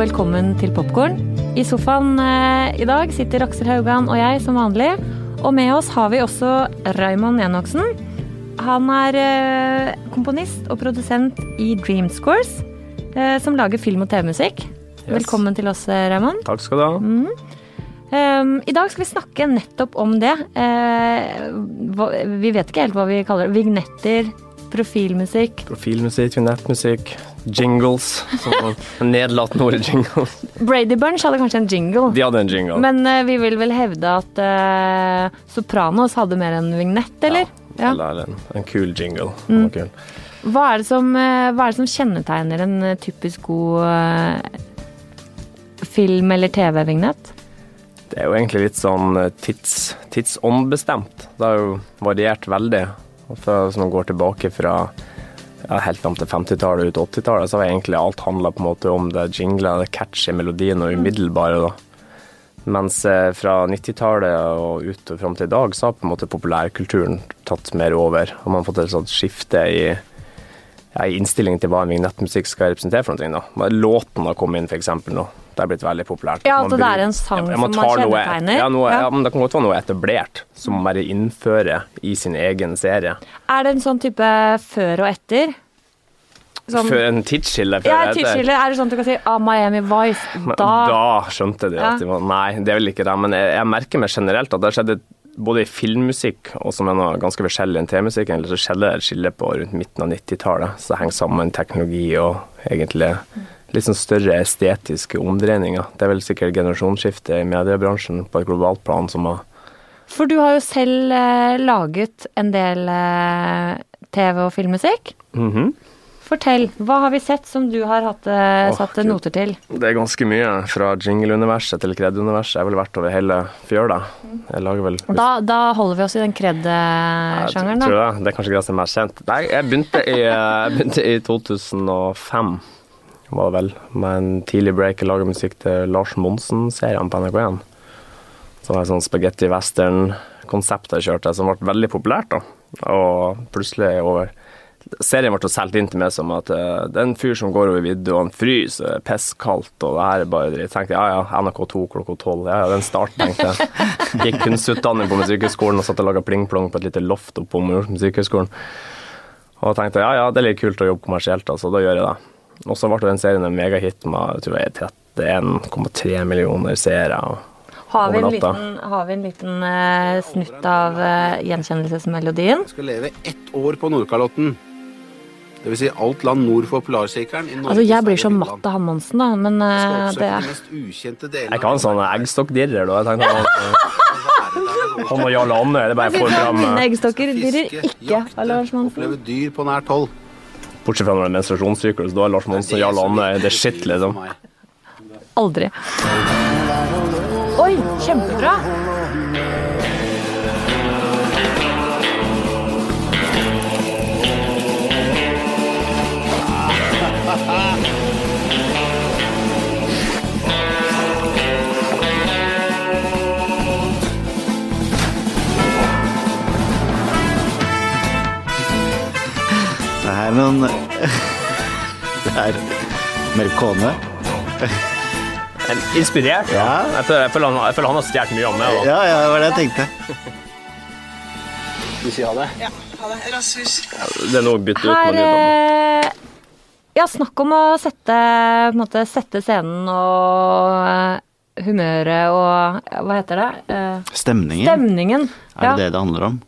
velkommen til Popkorn. I sofaen eh, i dag sitter Aksel Haugan og jeg som vanlig. Og med oss har vi også Raymond Enoksen. Han er eh, komponist og produsent i Dreamscores, eh, som lager film- og TV-musikk. Yes. Velkommen til oss, eh, Raymond. Takk skal du ha. Um, I dag skal vi snakke nettopp om det. Eh, hva, vi vet ikke helt hva vi kaller det. Vignetter, profilmusikk. Profilmusikk, vignettmusikk, jingles. Nedlatende ordet jingles. Brady Bunch hadde kanskje en jingle. De hadde en jingle. Men uh, vi vil vel hevde at uh, Sopranos hadde mer en vignett, eller? Ja. Eller en, en kul jingle. Mm. kul. Hva, er som, uh, hva er det som kjennetegner en typisk god film- eller TV-vignett? Det er jo egentlig litt sånn tids, tidsåndbestemt. Det har jo variert veldig. For, Hvis man går tilbake fra ja, helt fram til 50-tallet og ut 80-tallet, så har egentlig alt handla på en måte om det jingla, det catchy melodien og umiddelbare. da. Mens eh, fra 90-tallet og ut og fram til i dag, så har på en måte populærkulturen tatt mer over. Og man har fått et sånt skifte i, ja, i innstillingen til hva en vignettmusikk skal representere for noe. da. Låten har kommet inn, eksempel, nå. Det er blitt veldig populært. Ja, at det bruker- er en sang Ja, som man kjennetegner. Ja, noe, Ja. men det kan godt være noe etablert, som man bare innfører i sin egen serie. Er det en sånn type før og etter? Sånn, Før en tidsskille. før ja, tidsskille. Er det sånn at du kan si ah, Miami Vice? Men Da, da skjønte de at de var Nei, det er vel ikke det. Men jeg, jeg merker meg generelt at det skjedde både i filmmusikk og som er noe ganske forskjellig enn TV-musikk, så skjedde det et skille på rundt midten av 90-tallet. Så det henger sammen teknologi og egentlig litt sånn større estetiske omdreininger. Det er vel sikkert generasjonsskiftet i mediebransjen på et globalt plan som har for du har jo selv eh, laget en del eh, TV- og filmmusikk. Mhm. Fortell, hva har vi sett som du har hatt, eh, satt Gud. noter til? Det er ganske mye. Fra jingle-universet til kred-universet. Jeg har vel vært over hele fjøla. Jeg lager vel Da, da holder vi oss i den Jeg kred-sjangeren, tror jeg. det. det er kanskje greit som er kjent. Nei, jeg begynte i, jeg begynte i 2005, var det vel, med en tidlig break. i laga musikk til Lars Monsen-serien på NRK1. Som var et sånn spagetti-western-konsept jeg kjørte, som ble veldig populært. da. Og plutselig over Serien ble solgt inn til meg som at eh, det er en fyr som går over vidda, han fryser, er pisskaldt, og det her er bare dritt. tenkte ja ja, NRK2 klokka tolv, ja ja, den start, tenkte jeg. Gikk kunstutdanning på Musikkhøgskolen og satt og laga pling-plong på et lite loft oppe på Musikkhøgskolen. Og tenkte ja ja, det er litt kult å jobbe kommersielt, altså, da gjør jeg det. Og så ble den serien en megahit med tror jeg 31,3 millioner seere. Har vi liten, har vi en liten uh, snutt av uh, gjenkjennelsesmelodien? skal leve ett år på Nordkalotten. Det vil si alt land nord for Polarsirkelen. Altså, jeg blir så matt av han Monsen, da, men Jeg eh, det er Jeg kan ha sånn eggstokkdirrer, da. Jeg tenkte Han og Jarl Andøy, det er bare for fram Mine eh, eggstokker dirrer ikke Lars Monsen. Oppleve dyr på nært hold. Bortsett fra når det er menstruasjonssyklus, da er Lars Monsen og Jarl Anne det er shit, liksom. Aldri. Oi, kjempebra! Er noen Det er Mercone. Inspirert, ja. Ja. Jeg føler, jeg føler, han, jeg føler han har stjålet mye av meg, da. Ja, ja, det var det jeg tenkte. Vi sier ha Det Ja, ha det, rasvis Det er noe å bytte ut med Her nytt. eh, Ja, snakk om å sette, på en måte, sette scenen og eh, humøret og Hva heter det? Eh, Stemningen. Stemningen. Er Ja. det det det handler om?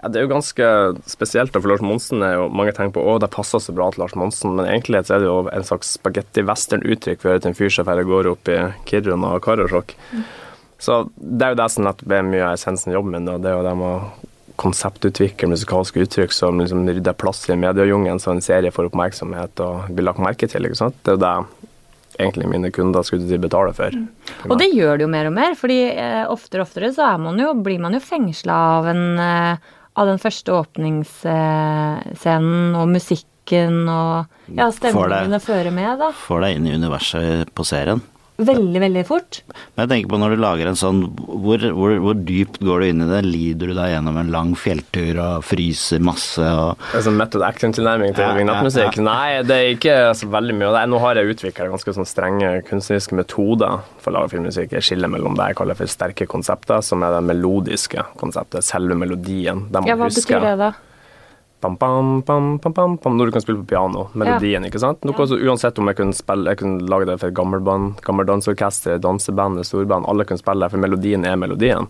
Ja, det er jo ganske spesielt, for Lars Monsen er jo Mange tenker på å, det passer så bra til Lars Monsen, men egentlig er det jo en slags spagetti-western-uttrykk for til en fyr som går opp i Kiruna og Karasjok. Så det er jo det som er mye av essensen i jobben min. Da. Det er jo det med å konseptutvikle musikalske uttrykk som liksom rydder plass i mediejungelen, så en serie får oppmerksomhet og blir lagt merke til. ikke sant? Det er jo det egentlig mine kunder skulle til betale for. Og det gjør det jo mer og mer, fordi eh, oftere og oftere så man jo, blir man jo fengsla av, en, eh, av den første åpningsscenen og musikken og ja, stemningene fører med, da. Får deg inn i universet på serien. Veldig, veldig fort. Men jeg tenker på når du lager en sånn, hvor, hvor, hvor dypt går du inn i det? Lider du deg gjennom en lang fjelltur og fryser masse og sånn method acting-tilnærming til Ja, vignettmusikk. ja, Nei, det er ikke så veldig mye av det. Nå har jeg utvikla ganske sånn strenge kunstneriske metoder for å lage filmmusikk. Jeg skiller mellom det jeg kaller for sterke konsepter, som er det melodiske konseptet, selve melodien. Man Ja, hva husker betyr det da? Bam, bam, bam, bam, bam, når du kan spille på piano. Melodien, ikke sant? Noe så Uansett om jeg kunne spille Jeg kunne lage det for et gammelband, gammeldansorkester, danseband, storband. Alle kunne spille det, for melodien er melodien.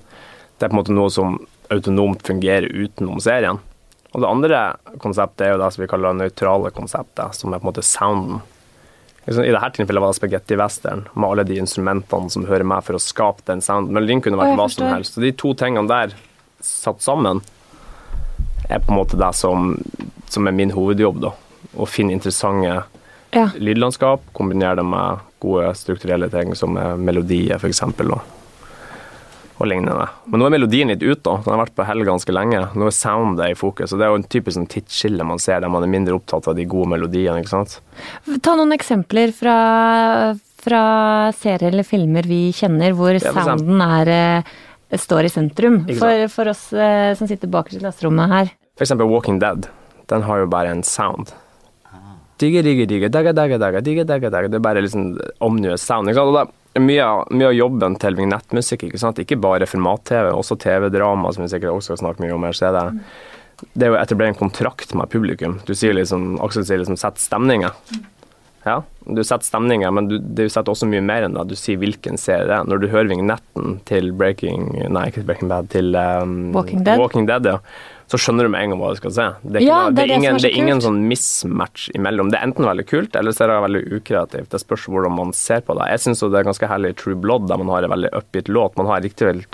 Det er på en måte noe som autonomt fungerer utenom serien. Og det andre konseptet er jo det som vi kaller nøytrale konseptet, som er på en måte sounden. I dette tilfellet var det spagetti-western, med alle de instrumentene som hører med for å skape den sounden. Melodien kunne vært hva som helst. Så de to tingene der satt sammen er på en måte det som, som er min hovedjobb, da. Å finne interessante Ja. lydlandskap, kombinere det med gode strukturelle ting som er melodier, f.eks. Og, og lignende. Men nå er melodien litt ut, da. Den har vært på hell ganske lenge. Nå er soundet i fokus. Og det er jo en typisk sånn tidsskille man ser, der man er mindre opptatt av de gode melodiene, ikke sant. Ta noen eksempler fra, fra serier eller filmer vi kjenner, hvor sounden er, eh, står i sentrum. For, for oss eh, som sitter bakerst i klasserommet her. For eksempel Walking Dead. Den har jo bare en sound. Digge, digge, digge, dagga, dagga, dagga, digge, dagga, dagga. Det er bare liksom omnious sound. Ikke sant? Og det er mye, mye av jobben til vignettmusikk, ikke sant. Ikke bare format-TV, også TV-drama, som vi sikkert også skal snakke mye om her. Så er det, det er jo å etablere en kontrakt med publikum. Du sier liksom, Aksel sier liksom 'sett stemninga'. Ja, du setter stemninga, men du, du setter også mye mer enn det. Du sier hvilken serie det er. Når du hører vignetten til Breaking Nei, ikke Breaking Bad, til um, Walking Dead. Walking Dead ja. Så skjønner du med en gang hva du skal se. Det er, ikke Ja, det det er er det ingen, er er ingen sånn mismatch imellom. Det er enten veldig kult, eller så er det veldig ukreativt. Det spørs hvordan man ser på det. Jeg syns det er ganske herlig i True Blood, der man har en veldig upbeat låt. Man har riktig vel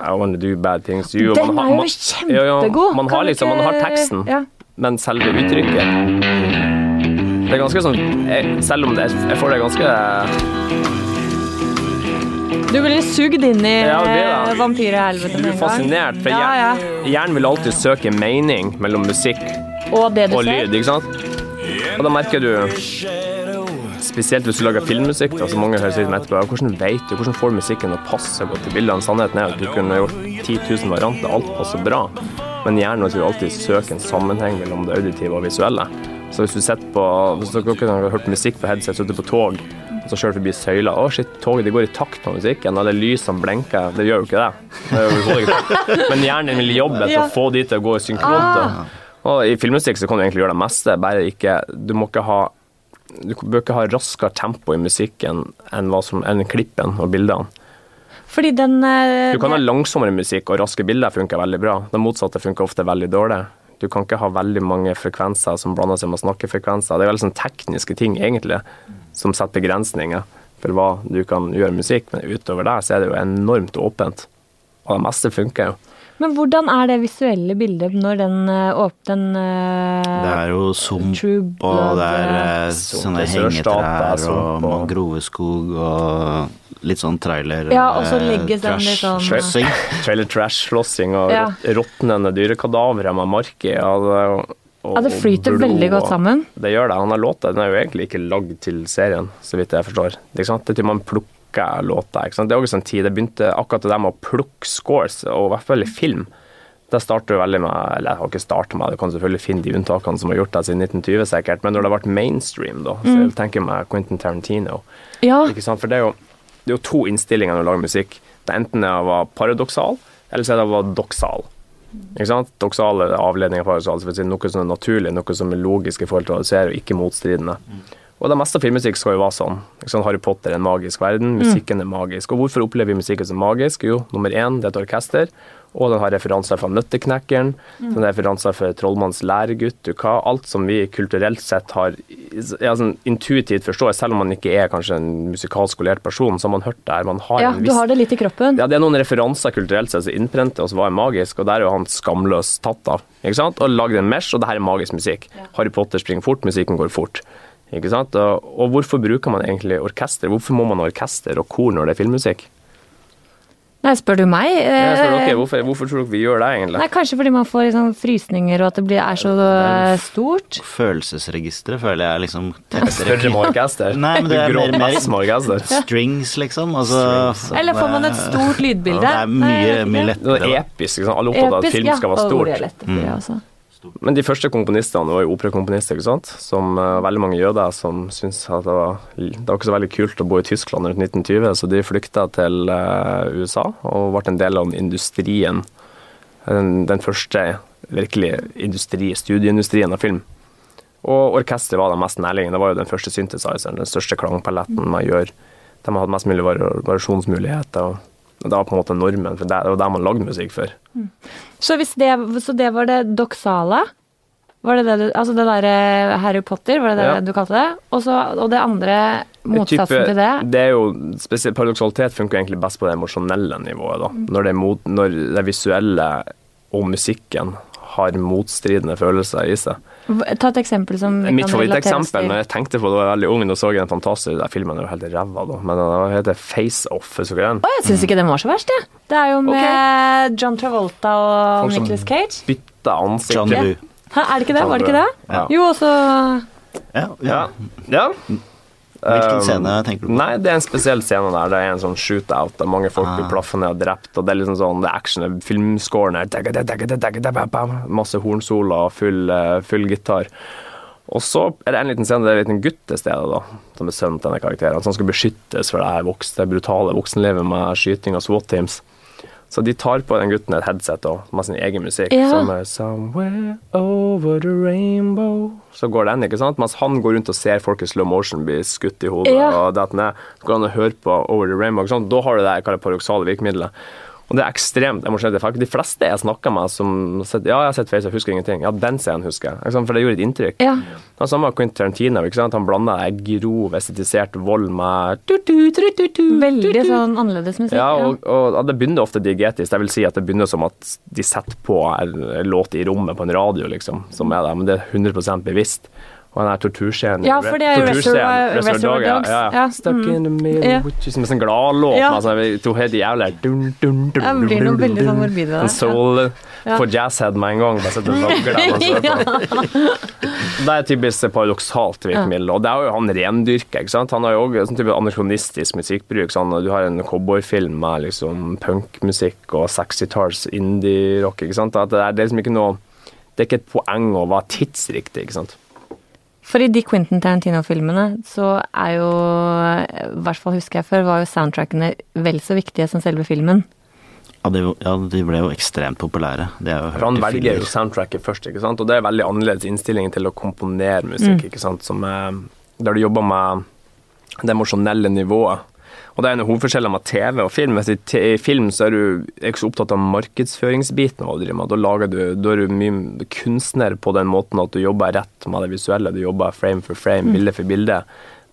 I wanna do bad things to you. Den Man er jo man- Ja, ja! Man har liksom, man har teksten, Ja. men selve uttrykket Det er ganske sånn jeg, Selv om det er, jeg får det ganske Du blir litt sugd inn i Ja, eh, det. vampyrhelvete Du gang. fascinert, for ja, ja. hjernen, hjernen vil alltid søke mening mellom musikk Og det du og ser. lyd, ikke sant? Og da merker du Spesielt hvis du lager filmmusikk, da, så mange høres litt etterpå. Hvordan vet du, hvordan får du musikken å passe godt til bildene? Sannheten er at du kunne gjort 10 000 varianter, alt passer bra. Men hjernen vil alltid søke en sammenheng mellom det auditive og visuelle. Så hvis du sitter på Hvis dere har hørt musikk på headset, sitter på tog, og så kjører forbi søyla Å, shit, toget det går i takt med musikken, og det er lysene blenker. Det gjør jo ikke det. det ikke. Men hjernen vil jobbe etter å få de til å gå synkront. da. Og i filmmusikk så kan du egentlig gjøre det meste, bare ikke Du må ikke ha du bør ikke ha raskere tempo i musikken enn, som, enn klippen og bildene. Fordi den eh, Du kan ha langsommere musikk, og raske bilder funker veldig bra. Det motsatte funker ofte veldig dårlig. Du kan ikke ha veldig mange frekvenser som blander seg med snakkefrekvenser. Det er veldig sånn tekniske ting, egentlig, som setter begrensninger for hva du kan gjøre musikk. Men utover der så er det jo enormt åpent. Og det meste funker jo. Men hvordan er det visuelle bildet når den åpner uh, Det er jo sump, og det er eh, eh, sånne hengetrær og og- mangroveskog og litt sånn trailer Ja, og så eh, legges den litt sånn- trash-slåssing. Trailer trash-slåssing og Ja. råtnende dyrekadavere med mark i. og og- Ja, det flyter blod veldig godt sammen. Det gjør det. Han har låta den er jo egentlig ikke lagd til serien, så vidt jeg forstår. Det er ikke sant? Det er til man plukker låter. Ikke sant? Det er også en tid det begynte akkurat det der med å plukke scores, og i hvert fall i film. Det starter jo veldig med Eller jeg har ikke starta med det, du kan selvfølgelig finne de unntakene som har gjort det siden 1920 sikkert, men når det har vært mainstream, da, så Mm. jeg tenker meg Quentin Tarantino. Ja, Ikke sant? For det er, jo, det er jo to innstillinger når du lager musikk. Det er enten å være paradoksal, eller så er det å være doksal. Ikke sant? Doksal er avledning av paradoksal, så vil si noe som er naturlig, noe som er logisk i forhold til hva du ser, og ikke motstridende. Og det meste av filmmusikk skal jo være sånn. Sant? Harry Potter er en magisk verden, musikken er magisk. Og hvorfor opplever vi musikken som magisk? Jo, nummer én, det er et orkester, og den har referanser fra Nøtteknekkeren, den har referanser fra Trollmanns læregutt, du hva, alt som vi kulturelt sett har ja, sånn intuitivt forstår, selv om man ikke er kanskje en musikalsk skolert person, så har man hørt det her, man har ja en du har det litt i kroppen. ja, det er noen referanser kulturelt sett som innprenter oss hva er magisk, og der er jo han skamløs tatt av. Ikke sant? Og lagd en mesh, og det her er magisk musikk. Harry Potter springer fort, musikken går fort. Ikke sant? Og, og hvorfor bruker man egentlig orkester? Hvorfor må man ha orkester og kor når det er filmmusikk? Nei, spør du meg? Jeg spør eh, dere, hvorfor, hvorfor tror dere vi gjør det, egentlig? Nei, kanskje fordi man får liksom frysninger og at det blir, er så er stort. Følelsesregisteret føler jeg er liksom tettere Større med orkester? Nei, men det er mer- mer- mest med orkester? Strings, liksom. Altså, Eller får man et stort lydbilde? Det er mye, mye lettere. Det er episk. Sant? Alle er opptatt av at film skal være stort. Ja, og det er lettere, jeg også. Men de første komponistene var jo operakomponister, ikke sant? Som uh, veldig mange jøder som syntes at det var, det var ikke så veldig kult å bo i Tyskland rundt 1920, så de flykta til uh, USA og ble en del av industrien. Den, den første virkelig industri, studieindustrien av film. Og orkesteret var det mest nærliggende. Det var jo den første synthesizeren, den største klangpaletten man gjør. De hadde mest mulig variasjonsmuligheter. og det var på en måte normen, for det det var der man lagde musikk før. Så, hvis det, så det var det doksale? Var det det du Altså det derre Harry Potter, var det det Ja. du kalte det? Også, og det andre motsatsen til det? Det er jo spesielt Paradoksalitet funker egentlig best på det emosjonelle nivået. da. Mm. Når det, mot, når det visuelle og musikken har motstridende følelser i seg. Ta et eksempel som Mitt favoritteksempel når jeg tenkte på det da jeg var veldig ung, da så jeg den fantastiske filmen, er jo helt ræva, da, men den heter Face Off. husker du den? Å, jeg syns ikke den var så verst, jeg. Det er jo med John Travolta og Folk Nicholas Cage. Bytta ansikt. John Woo. Hæ, er det ikke det? Var det ikke det? Ja. Jo, også Ja, ja. Ja. Hvilken Um, scene tenker du på? Nei, det er en spesiell scene der. Det er en sånn shootout der mange folk blir Ah. plaffa ned og drept. Og det er liksom sånn, det er action, er filmscoren bam. Masse hornsoler og full, eh, full gitar. Og så er det en liten scene, det er en liten gutt til stede, da, som er sønnen til denne karakteren, som skal beskyttes for det her voks, det brutale voksenlivet med skyting og SWAT-teams. Så de tar på den gutten et headset og med sin egen musikk, Ja. som er 'Somewhere over the rainbow'. Så går den, ikke sant? Mens han går rundt og ser folk i slow motion bli skutt i hodet Ja. og dette ned. Så går han og hører på 'Over the Rainbow'. Ikke sant? Da har du det paradoksale virkemidlet. Og det er ekstremt emosjonelt. De fleste jeg snakker med som sett, Ja, jeg har sett Face, jeg husker ingenting. Ja, den scenen husker jeg. For det gjorde et inntrykk. Ja. Det samme med Quentin Tarantino. Han blanda grov, estetisert vold med Veldig sånn annerledes musikk. Ja, og, og, og det begynner ofte diegetisk. Det vil si at det begynner som at de setter på en låt i rommet på en radio, liksom, som er der, men det er 100% bevisst. Og han er torturscenen Ja, for det er jo Reservoir- Reservoir Dogs. Ja, Ja, Stuck mm. in the middle, yeah. is med sånn gladlåt. Ja. sånn, to helt jævlig dun, dun, dun, dun, det blir noe veldig sånn morbid av En det. soul Ja. for jazzhead med en gang. Bare sitter og vagler. Det er typisk paradoksalt virkemiddel, og det er jo han rendyrker. ikke sant? Han har jo òg sånn type anakronistisk musikkbruk. Sånn, du har en cowboyfilm med liksom punkmusikk og sexy-tars, indie-rock. ikke sant? At det, er, det er liksom ikke noe Det er ikke et poeng å være tidsriktig. ikke sant? For i de Quentin Tarantino-filmene så er jo, i hvert fall husker jeg før, var jo soundtrackene vel så viktige som selve filmen. Ja, de, ja, de ble jo ekstremt populære. Det jo For han velger jo soundtracket først, ikke sant? og det er veldig annerledes innstilling til å komponere musikk. ikke sant? Som er, der du jobber med det emosjonelle nivået. Og det er en hovedforskjell med TV og film. Hvis I, film så er du ikke så opptatt av markedsføringsbiten. av med. Da, lager du, da er du mye kunstner på den måten at du jobber rett med det visuelle. Du jobber frame for frame, bilde for bilde.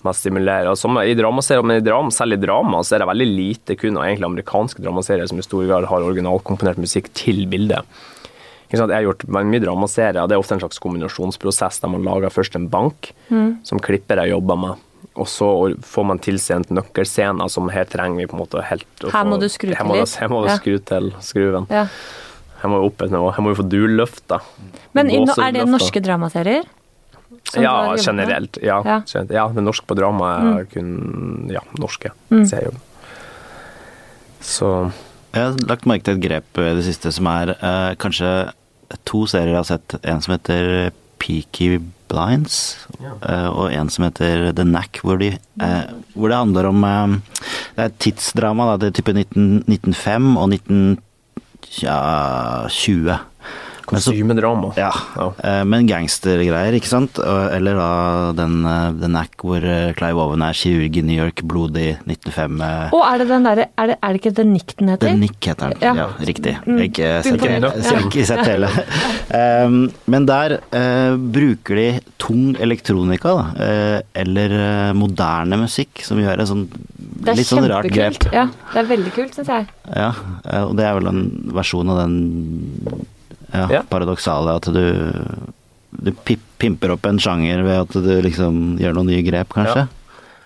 Med stimulere. Og som i dramaserier, men i drama, selv i drama så er det veldig lite kun av egentlig amerikanske dramaserier som i stor grad har originalkomponert musikk til bildet. Jeg har gjort mye dramaserier, det er ofte en slags kombinasjonsprosess der man lager først en bank som klippere jobber med. Og så får man tilsendt nøkkelscener som her trenger vi på en måte helt å Her få- må du skru til her må, litt. Her må du Ja. skru til skruven. Ja. Her må vi opp et nivå. Her må vi få dulløft, da. Men i, no- er det norske dramaserier? Ja, generelt. Ja, Ja. Mm. generelt. ja, men norsk på drama er kun ja, norske serier. Så Jeg har lagt merke til et grep i det siste som er eh, kanskje to serier jeg har sett. En som heter Peaky Blinds, ja. og en som heter The Knack, hvor, de, eh, hvor det handler om eh, Det er et tidsdrama, da, det er type 19, 1905 og 1920. Men kostymedrama. Ja, Ja. eh, men gangstergreier, ikke sant? Eller da den, eh, den Knack hvor eh, Clive Owen er kirurg i New York, blodig 95. eh, Og er det den derre er, det- er det ikke The Nick den heter? The Nick heter den. Ja. Ja, riktig. Ikke sett, Imponerende. ikke sett hele. Um, men der uh, bruker de tung elektronika, da. eh, eller eh, moderne musikk, som gjør et sånn Det er litt sånn rart grep. kjempekult. Ja, det er veldig kult, syns jeg. Ja, eh, og det er vel en versjon av den ja, Ja. paradoksale at du du pimper opp en sjanger ved at du liksom gjør noen nye grep, kanskje.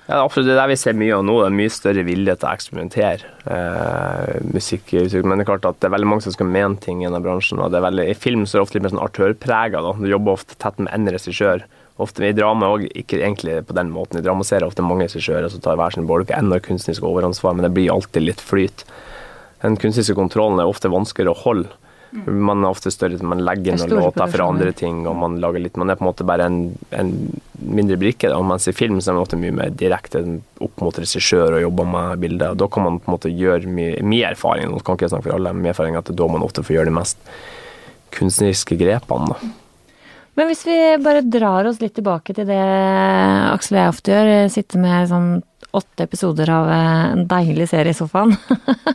Ja, absolutt. Det er der vi ser mye av nå. Det er mye større vilje til å eksperimentere. Eh, musikk. Men det er klart at det er veldig mange som skal mene ting i denne bransjen. og det er veldig, I film så er det ofte litt mer sånn artørprega. Du jobber ofte tett med en regissør. Ofte I drama òg, ikke egentlig på den måten. I drama ser jeg ofte mange regissører som tar hver sin bolk. Ikke har kunstnerisk overansvar, men det blir alltid litt flyt. Den kunstneriske kontrollen er ofte vanskeligere å holde. Man er ofte større, man legger er noen låter for andre ting, og man lager litt Man er på en måte bare en, en mindre brikke. Da. Mens i film så er man ofte mye mer direkte opp mot regissør og jobber med bildet. Da kan man på en måte gjøre mye, mye erfaring. Nå kan ikke snakke for alle, mye erfaring at det er da man ofte får gjøre de mest kunstneriske grepene. Da. Men hvis vi bare drar oss litt tilbake til det Aksel og jeg ofte gjør, sitte med sånn åtte episoder av eh, en deilig serie i sofaen.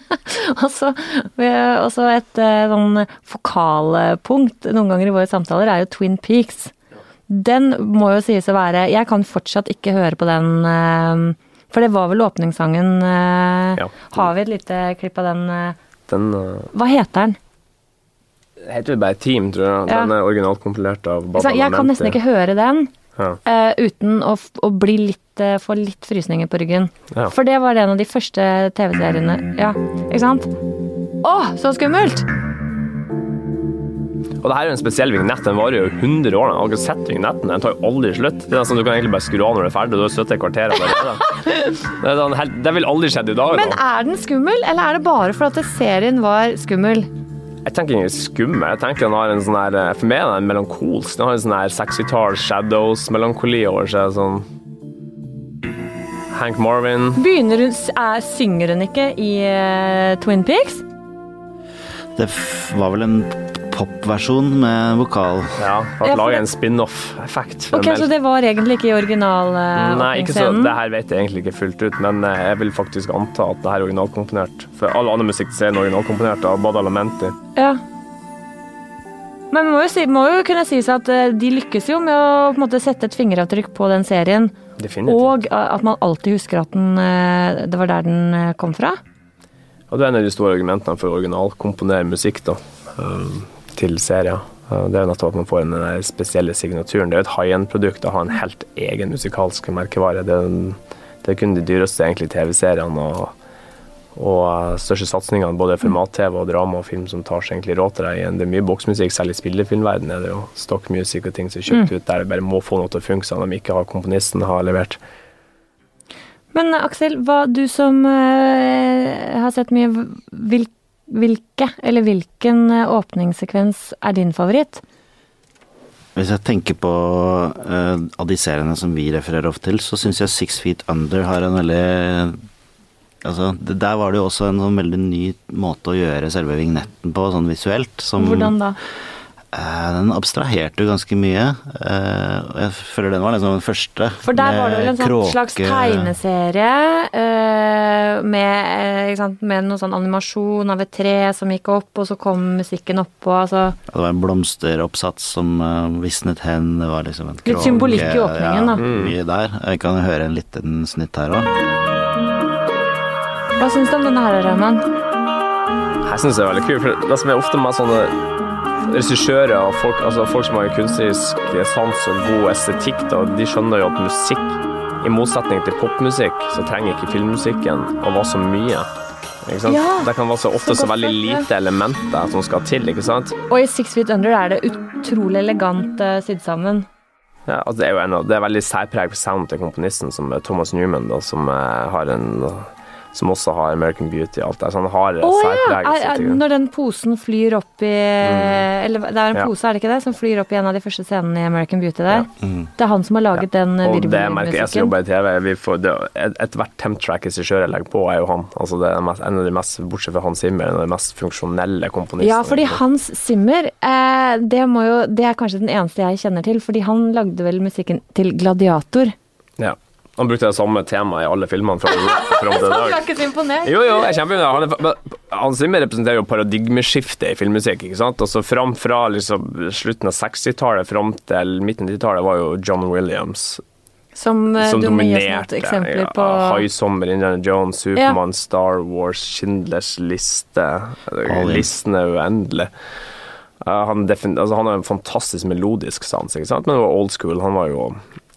og så og så et eh, sånn fokalpunkt noen ganger i våre samtaler er jo Twin Peaks. Den må jo sies å være Jeg kan fortsatt ikke høre på den eh, For det var vel åpningssangen. eh, Ja. Har vi et lite klipp av den? eh, Den Hva heter den? heter vel bare Team, tror jeg. Ja. Den er originalt kompilert av Baba? Jeg kan nesten ikke høre den. Ja. uh, uten å, å bli litt, uh, få litt frysninger på ryggen. Ja. For det var en av de første TV-seriene Ja, ikke sant? Å, så skummelt! Og det her er jo en spesiell vignett. Den varer jo 100 år. Jeg har ikke sett vignetten. Den tar jo aldri slutt. Det er sånn Du kan egentlig bare skru av når du er ferdig. Du har sittet et kvarter. Det, sånn, det vil aldri skjedd i dag. Men Da. er den skummel, eller er det bare for at serien var skummel? Jeg tenker ikke skummel. Jeg tenker han har en sånn her For meg er den melankolsk. Den har en sånn her 60-tall shadows-melankoli over seg. Sånn Hank Marvin. Begynner hun, er, Synger hun ikke i uh, Twin Peaks? Det f var vel en popversjon med vokal. Ja, for å lage en spin-off-effekt. Ok, Så det var egentlig ikke i original eh, Nei, ikke så, det her vet jeg egentlig ikke fullt ut, men eh, jeg vil faktisk anta at det her er originalkomponert. For all annen musikk er originalkomponert av Badalamenti. Ja. Men det må jo, si, må jo kunne sies at eh, de lykkes jo med å på en måte, sette et fingeravtrykk på den serien. Definitivt. Og at man alltid husker at den, det var der den kom fra. Ja, det er en av de store argumentene for å originalkomponere musikk da, eh, til serier. Eh, Det er nettopp at man får den spesielle signaturen. Det er jo et high end-produkt å ha en helt egen musikalsk merkevare. Det det er kun de dyreste egentlig TV-seriene og, og eh, største satsingene, både format-TV og drama og film, som tar seg egentlig råd til deg. Det er mye boksmusikk, selv i spillefilmverdenen er det jo stock music og ting som er kjøpt ut der det bare må få noe til å funke, så om ikke har komponisten har levert. Men eh, Aksel, hva du som eh, har sett mye, hvil, hvilke eller hvilken eh, åpningssekvens er din favoritt? Hvis jeg tenker på uh, av de seriene som vi refererer ofte til, så syns jeg Six Feet Under har en veldig Altså, det, der var det jo også en sånn veldig ny måte å gjøre selve vignetten på, sånn visuelt. Som, Hvordan da? Den abstraherte ganske mye. eh, jeg føler den var liksom den første. For der var det vel en sånn slags tegneserie eh, med, eh, sant, med noe sånn animasjon av et tre som gikk opp, og så kom musikken oppå. Altså, Det var en blomsteroppsats som visnet hen. Det var liksom en Litt symbolikk i åpningen, da. Ja, mye der. Jeg kan høre en liten snitt her òg. hva syns du om denne her, Raymond? Jeg syns det er veldig kult. For det som er ofte med sånne regissører og folk, altså folk som har kunstnerisk sans og god estetikk, da, de skjønner jo at musikk, i motsetning til popmusikk, så trenger ikke filmmusikken å være så mye. Ja, det kan være så ofte så så, veldig lite elementer som skal til, ikke sant? Og i Six Feet Under er det utrolig elegant uh, sydd sammen. Ja, altså det er jo en, av- det er veldig særpreg på sound til komponisten, som er Thomas Newman, da, som uh, har en som også har American Beauty og alt det. Så han har Å ja! særpreg. Er, er, når den posen flyr opp i Eller det er en Ja. pose, er det ikke det? Som flyr opp i en av de første scenene i American Beauty der. Mm. Det er han som har laget den virvelmusikken. Og det merker jeg som jobber i TV. Vi får, det, et, Ethvert temp-track regissør jeg legger på, er jo han. Altså det er mest, en av de mest, Bortsett fra Hans Zimmer, en av de mest funksjonelle komponistene. Ja, fordi Hans Zimmer, eh, det, må jo, det er kanskje den eneste jeg kjenner til, fordi han lagde vel musikken til Gladiator. Ja. Han brukte det samme temaet i alle filmene fra fra det dag. ikke så imponert. Jo, jo, jeg er kjempeimponert. Han, Hans Zimmer representerer jo paradigmeskiftet i filmmusikk. ikke sant? Altså Fram fra liksom, slutten av 60-tallet fram til midten av 90-tallet var jo John Williams Som, eh, som du dominerte. eksempler Ja, på High Summer, Indiana Jones, Supermann, Star Wars, Schindlers liste. Listen er uendelig. Uh, han, defin altså, han har en fantastisk melodisk sans, ikke sant? men det var old school. Han var jo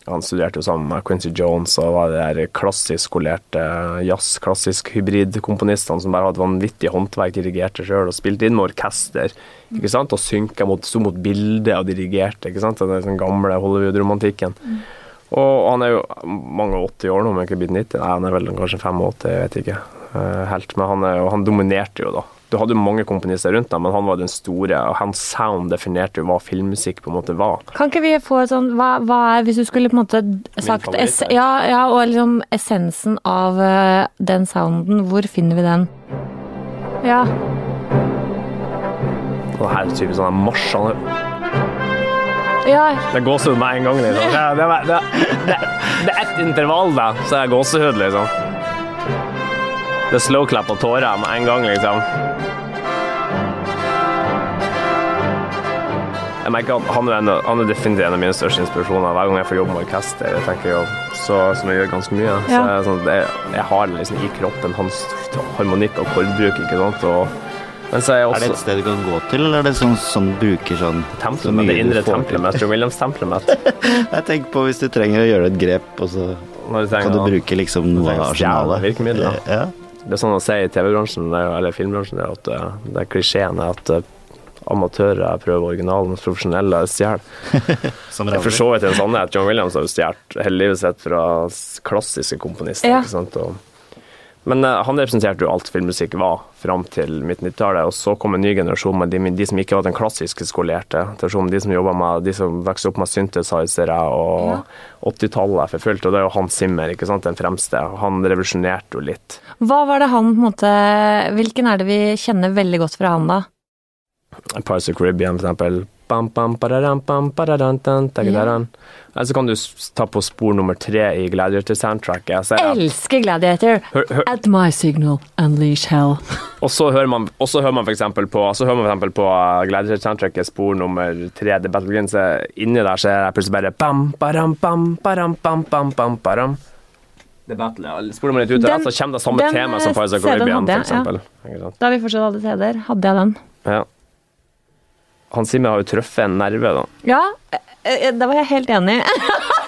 Han studerte jo sammen med Quincy Jones og var de der klassisk skolerte jazz, klassisk hybridkomponistene som bare hadde vanvittig håndverk, dirigerte sjøl og spilte inn med orkester. ikke sant, Og synka mot, sto mot bildet og dirigerte. ikke sant, Den sånn gamle Hollywood-romantikken. Og han er jo mange og 80 år nå, om jeg ikke blitt 90. Nei, han er vel kanskje 85, jeg vet ikke eh, helt. Men han, er, han dominerte jo, da. Du hadde mange komponister rundt deg, men han var den store, og hans sound definerte jo hva filmmusikk på en måte var. Kan ikke vi få et sånn hva, hva er, hvis du skulle på en måte sagt es, ja, ja, og liksom essensen av uh, den sounden, hvor finner vi den? Ja. Og her er typisk sånn marsj. Ja, Det er gåsehud med en gang, liksom. Det, det, det, det, det er ett intervall, da, så er det gåsehud, liksom. Det er slow clap og tårer med en gang, liksom. Jeg merker at han er, en, han er definitivt en av mine største inspirasjoner. Hver gang jeg får jobbe med orkester, jeg tenker jo, så, som jeg gjør ganske mye, så Ja. det sånn, jeg, jeg har det liksom i kroppen, hans harmonikk og kordbruk, ikke sant. Og, men så er jeg Er det et sted du kan gå til, eller er det sånn som bruker sånn så tempelet, mye det indre tempelet mitt, John Williams-tempelet mitt. Jeg tenker på hvis du trenger å gjøre et grep, og så kan du bruke liksom noe av arsenalet. virkemidler. Ja. Det er sånn å si i TV-bransjen er eller filmbransjen det er at eh, det er klisjeen er at eh, amatører prøver originalen, mens profesjonelle stjeler. Det er for så vidt en sannhet. John Williams har jo stjålet hele livet sitt fra klassiske komponister. Ja. ikke sant? Og, men eh, han representerte jo alt filmmusikk var fram til midt-90-tallet, og så kom en ny generasjon med de, de som ikke var den klassiske skolerte. De som med, de som vokste opp med synthesizere og 80-tallet for fullt. Og det er jo Hans Zimmer, ikke sant, den fremste. Han revolusjonerte jo litt. Hva var det han på en måte Hvilken er det vi kjenner veldig godt fra han, da? Pirates of Caribbean, for eksempel. Så kan du ta på spor nummer tre i Gladiator-soundtracket. Så er Elsker Gladiator! Hør, hør, At my signal, unleash hell. og så hører man, så hører man for eksempel på, så hører man for eksempel på uh, Gladiator-soundtracket spor nummer tre, The Battle Green, så Inni der så er det plutselig bare bam, baram, bam, baram, bam, bam, bam, baram. The Battle, ja. Spor nummer ett ut, Den- så kommer det samme den, tema som CD-en Caribbean, hadde for jeg, ja. eksempel. Sant? Da vi fortsatt hadde CD-er, hadde jeg den. Ja. Hans Zimmer har jo truffet en nerve, da. Ja, det da var jeg helt enig.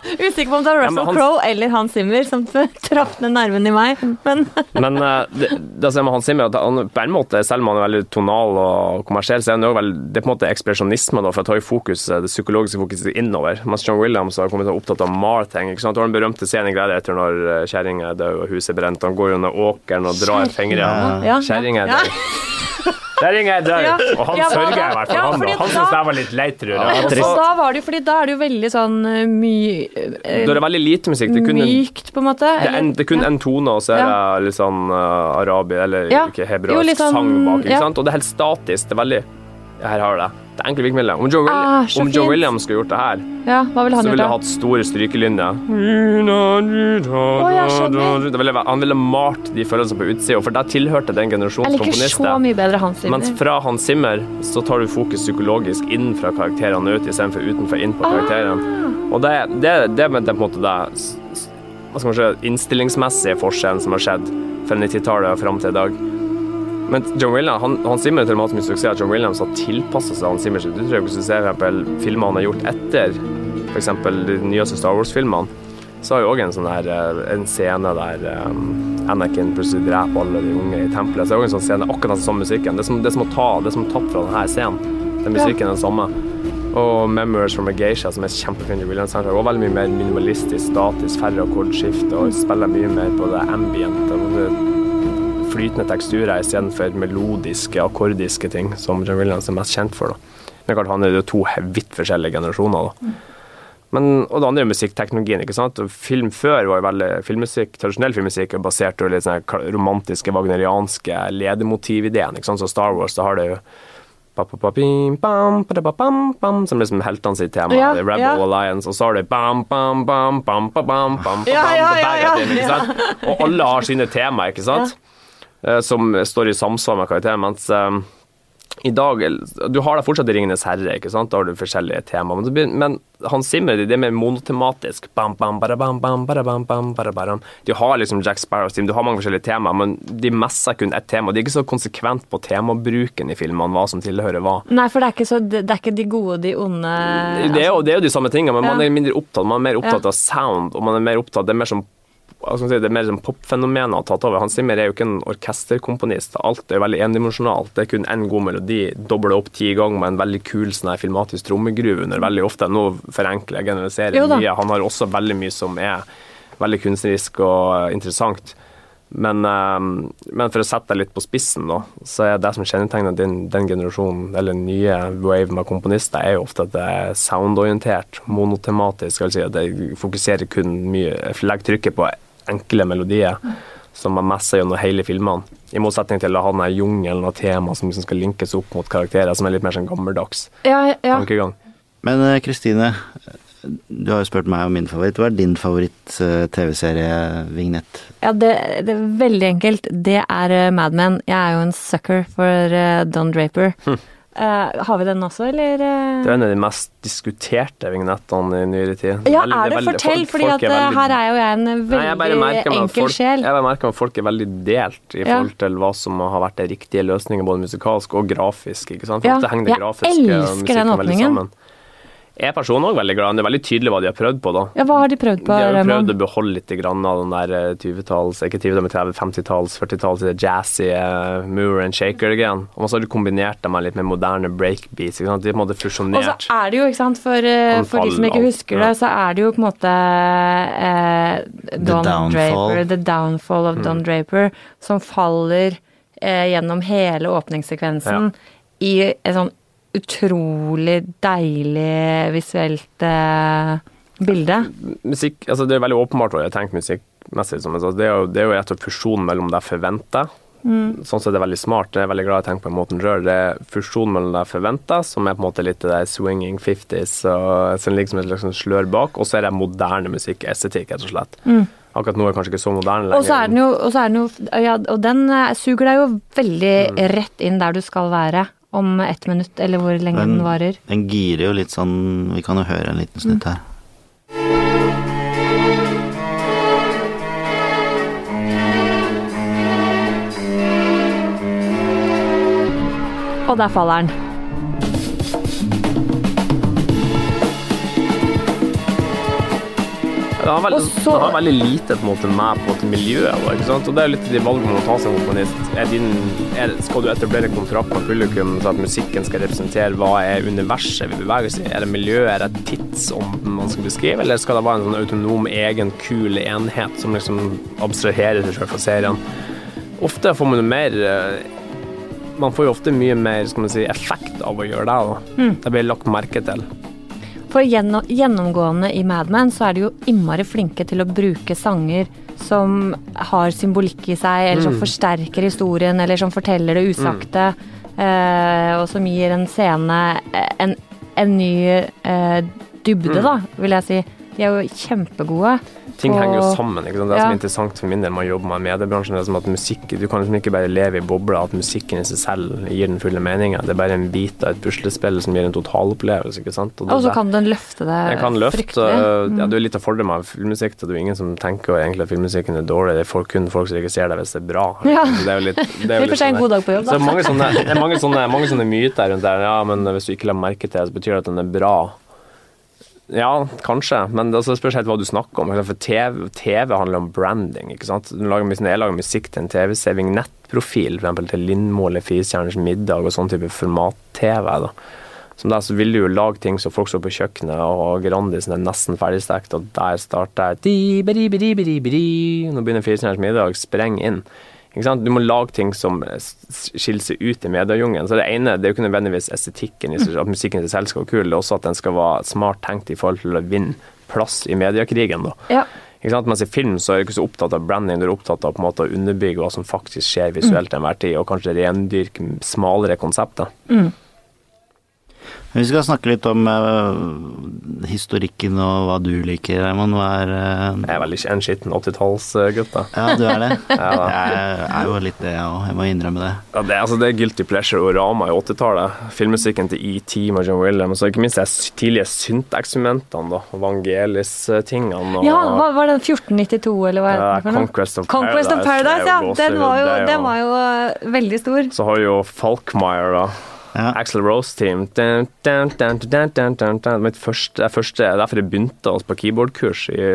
Usikker på om det var Russell ja, han- Crowe eller Hans Zimmer som traff ned nerven i meg, men Men eh, det, det som Hans Zimmer, at han på en måte, selv om han er veldig tonal og kommersiell, så er han jo veldig, det er på en måte ekspresjonisme, da, for å ta i fokus, det psykologiske fokuset innover. Mens John Williams har kommet til å opptatt av Mar-ting. ikke sant? Det var den berømte scenen i Gladiator når eh, kjerringa er død og huset er brent. Han går under åkeren og drar fingrene. i Ja. Kjerringa er Ja. Død. Kjerringa er død, Ja. og han Ja, sørger i hvert fall, Ja, han da. Han syns det var litt leit, tror jeg. Ja, Og da var det jo, fordi da er det jo veldig sånn eh, mye eh, Da er det veldig lite musikk. Det kunne, mykt, på en måte. Det er, en, det er kun Ja. en tone, og så er det litt sånn uh, arabi, eller Ja. ikke hebraisk sånn- sang bak. ikke ja. sant? Og det er helt statisk. Det er veldig Her har du det. Det er enkle virkemidler. Om Joe, Ah, om Joe. Williams skulle gjort det her, Ja, han så ville det hatt store strykelinjer. Oh. Ville, han ville malt de følelsene på utsida, for der tilhørte den generasjons komponister. Mens fra Hans Zimmer så tar du fokus psykologisk inn fra karakterene ut, istedenfor utenfor inn på Ah. karakterene. Og det, det, det, det er på en måte det hva skal man si, innstillingsmessige forskjellen som har skjedd fra 90-tallet og fram til i dag. Men John Williams, han, han Zimmer har til og med hatt mye suksess John Williams har tilpassa seg Hans Zimmers uttrykk. Hvis du ser filmer han har gjort etter f.eks. de nyeste Star Wars-filmene, så har jo òg en sånn her eh, en scene der um, Anakin plutselig dreper alle de unge i tempelet. Så det er òg en sånn scene, akkurat den samme musikken. Det er som, det er som ta det er tatt fra denne scenen. Den musikken er den samme. Og 'Memories from a Geisha', som er kjempefin i Williams soundtrack, og veldig mye mer minimalistisk, statisk, færre akkordskifte, og spiller mye mer på det ambient. Flytende teksturer istedenfor melodiske, akkordiske ting, som John Williams er mest kjent for. Da. Men klart, han er jo to vidt forskjellige generasjoner. da. Men, og det andre er musikkteknologien. ikke sant? Film før var jo veldig filmmusikk, Tradisjonell filmmusikk er basert på litt sånne romantiske, wagnerianske ledemotivideen. ikke sant? Så Star Wars, da har det jo bam, bam, som liksom heltene sitt tema. Ja, er Rebel ja. Alliance, og så har du bam, bam, bam, bam, bam, bam, bam? Og alle har sine tema, ikke sant? Eh, Som står i samsvar med karakteren. Mens eh, i dag Du har da fortsatt Ringenes herre, ikke sant? da har du forskjellige tema. Men, men Hans Zimmer det er mer monotematisk. Bam, bam, barabam, bam, barabam, bam, barabam. Du har liksom Jack Sparrow-team, du har mange forskjellige tema, men de messer kun ett tema. De er ikke så konsekvent på temabruken i filmene, hva som tilhører hva. Nei, for det er ikke, så, det er ikke de gode, de onde Det er, jo, det er jo de samme tingene, men man er mindre opptatt Man er mer opptatt Ja. av sound, og man er mer opptatt Det er mer som det er mer som popfenomenet har tatt over. Hans Zimmer er jo ikke en orkesterkomponist. Alt er veldig endimensjonalt. Det er kun én god melodi, doble opp ti ganger med en veldig kul sånn her filmatisk trommegruve under. Veldig ofte. Nå forenkler jeg, generaliserer mye. Han har også veldig mye som er veldig kunstnerisk og interessant. Men, eh, men for å sette deg litt på spissen, da, så er det som kjennetegner den, den generasjonen, eller nye wave med komponister, er jo ofte at det er soundorientert, monotematisk. Altså at det fokuserer kun mye Legger trykket på enkle melodier som man messer gjennom hele filmene. I motsetning til å ha den jungelen av tema som liksom skal linkes opp mot karakterer, som er litt mer sånn gammeldags Ja, ja. tankegang. Men eh, Kristine, du har jo spurt meg om min favoritt. Hva er din favoritt-TV-serie-vignett? ja det, det er veldig enkelt. Det er uh, Mad Men. Jeg er jo en sucker for uh, Don Draper. Eh, har vi den også, eller? eh? Det er en av de mest diskuterte vignettene i nyere tid. Ja, er det? veldig- Fortell, eh, veldig- her er jo jeg en Nei, jeg veldig meg at enkel folk, sjel. Jeg bare merker at folk er veldig delt i Ja. forhold til hva som har vært den riktige løsningen, både musikalsk og grafisk. ikke sant? For Ja, ofte henger det jeg grafiske elsker den åpningen. sammen. Jeg er personlig også veldig glad. Det er veldig tydelig hva de har prøvd på. da. Ja, hva har de prøvd på, De har jo prøvd å beholde litt grann av den der eh, 20-talls, ikke 20 men 30, 50-talls, 40-talls det jazzy uh, mover and shaker-greien. Og så har du kombinert det med litt mer moderne breakbeats. ikke sant? De har på en måte fusjonert Og så er det jo, ikke sant, for, uh, for de som ikke husker det, så er det jo på en måte uh, Don Downfall. Draper, The Downfall of Mm. Don Draper, som faller eh, gjennom hele åpningssekvensen i en sånn utrolig deilig visuelt eh, bilde. musikk, altså Det er veldig åpenbart hva jeg tenker musikkmessig. Som, altså, det, er jo, det er jo et av fusjonen mellom det jeg forventer. Sånn sett er det veldig smart. Det er veldig glad jeg tenker på en måte den rør. Det er fusjonen mellom det jeg forventer, som er på en måte litt det swinging 50s, og, som ligger som et sånn slør bak, og så er det moderne musikkestetikk, rett og slett. Akkurat nå er det kanskje ikke så moderne lenger. Og så er den jo, og, så er den jo ja, og den eh, suger deg jo veldig Mm. rett inn der du skal være om ett minutt, eller hvor lenge den, den varer. Den girer jo litt sånn Vi kan jo høre en liten snutt her. Og der faller den. Det har, veldig, så- det har veldig lite på en måte med på en måte miljøet. Ikke sant? Og det er litt de valgene man må ta som komponist. Din, skal du etablere kontrakt med publikum så at musikken skal representere hva er universet vi beveger oss i? Er det miljøet, er det tidsånden man skal beskrive, eller skal det være en sånn autonom, egen, kul enhet som liksom abstraherer seg selv fra serien? Ofte får man jo mer eh, Man får jo ofte mye mer skal man si, effekt av å gjøre det. Da. Det blir lagt merke til. For gjennomgående i Mad Men så er de jo innmari flinke til å bruke sanger som har symbolikk i seg, eller som forsterker historien, eller som forteller det usagte, eh, og som gir en scene eh, en, en ny eh, dybde, da, vil jeg si. De er jo kjempegode. Ting på- henger jo sammen. Ikke sant? Det Ja. som er interessant for min del med å jobbe med mediebransjen, er som at musikk Du kan liksom ikke bare leve i bobla, at musikken i seg selv gir den fulle meninga. Det er bare en bit av et puslespill som gir en totalopplevelse. ikke sant? Og så kan den løfte det den kan løfte. fryktelig. øh, Ja, du er litt av fordelen med filmmusikk. Det er jo ingen som tenker egentlig at filmmusikken er dårlig. Det er folk, kun folk som registrerer deg hvis det er bra. Ja. Det er jo litt, det er jo en sånn god dag på jobb, så da. mange sånne, det mange sånne, mange sånne myter rundt der. Ja, men hvis du ikke la merke til det, så betyr det at den er bra. Ja, kanskje, men det altså, spørs helt hva du snakker om. For TV, TV handler om branding. ikke sant? Du når jeg lager musikk til en TV-serie, vignettprofil f.eks. til Lindmo eller Firestjerners middag og sånn type format-TV, da. Som der så vil du jo lage ting så folk står på kjøkkenet og Grandisen er nesten ferdigstekt, og der starter bidi. Nå begynner Firestjerners middag, spreng inn. Du må lage ting som s- skiller seg ut i mediejungelen. Så det ene det er jo ikke nødvendigvis estetikken, at musikken i seg selv skal være kul, det er også at den skal være smart tenkt i forhold til å vinne plass i mediekrigen. da. Ja. Ikke sant? Mens i film så er du ikke så opptatt av branding, du er opptatt av på en måte å underbygge hva som faktisk skjer visuelt til enhver tid, og kanskje rendyrke smalere konsepter. Vi skal snakke litt om uh, historikken og hva du liker, Raymond. Hva er uh, Jeg er veldig en skitten 80-tallsgutt, da. Ja, du er det? Ja. Jeg er jo litt det, jeg òg. Jeg må innrømme det. Ja, det, altså, det er guilty pleasure og Rama i 80-tallet. Filmmusikken til ET med John Williams, og ikke minst de tidlige synteksperimentene, da. Vangelis-tingene. Ja, hva var den 1492, eller hva er det for noe? Conquest of Conquest of Paradise, Paradise, det er ja. Den var jo, det den var jo eh, veldig stor. Så har vi jo Falkmire, da. Ja. Axel Rose Team. Dun, dun, dun, dun, dun, dun, dun. Mitt første, det første, derfor jeg begynte oss på keyboardkurs i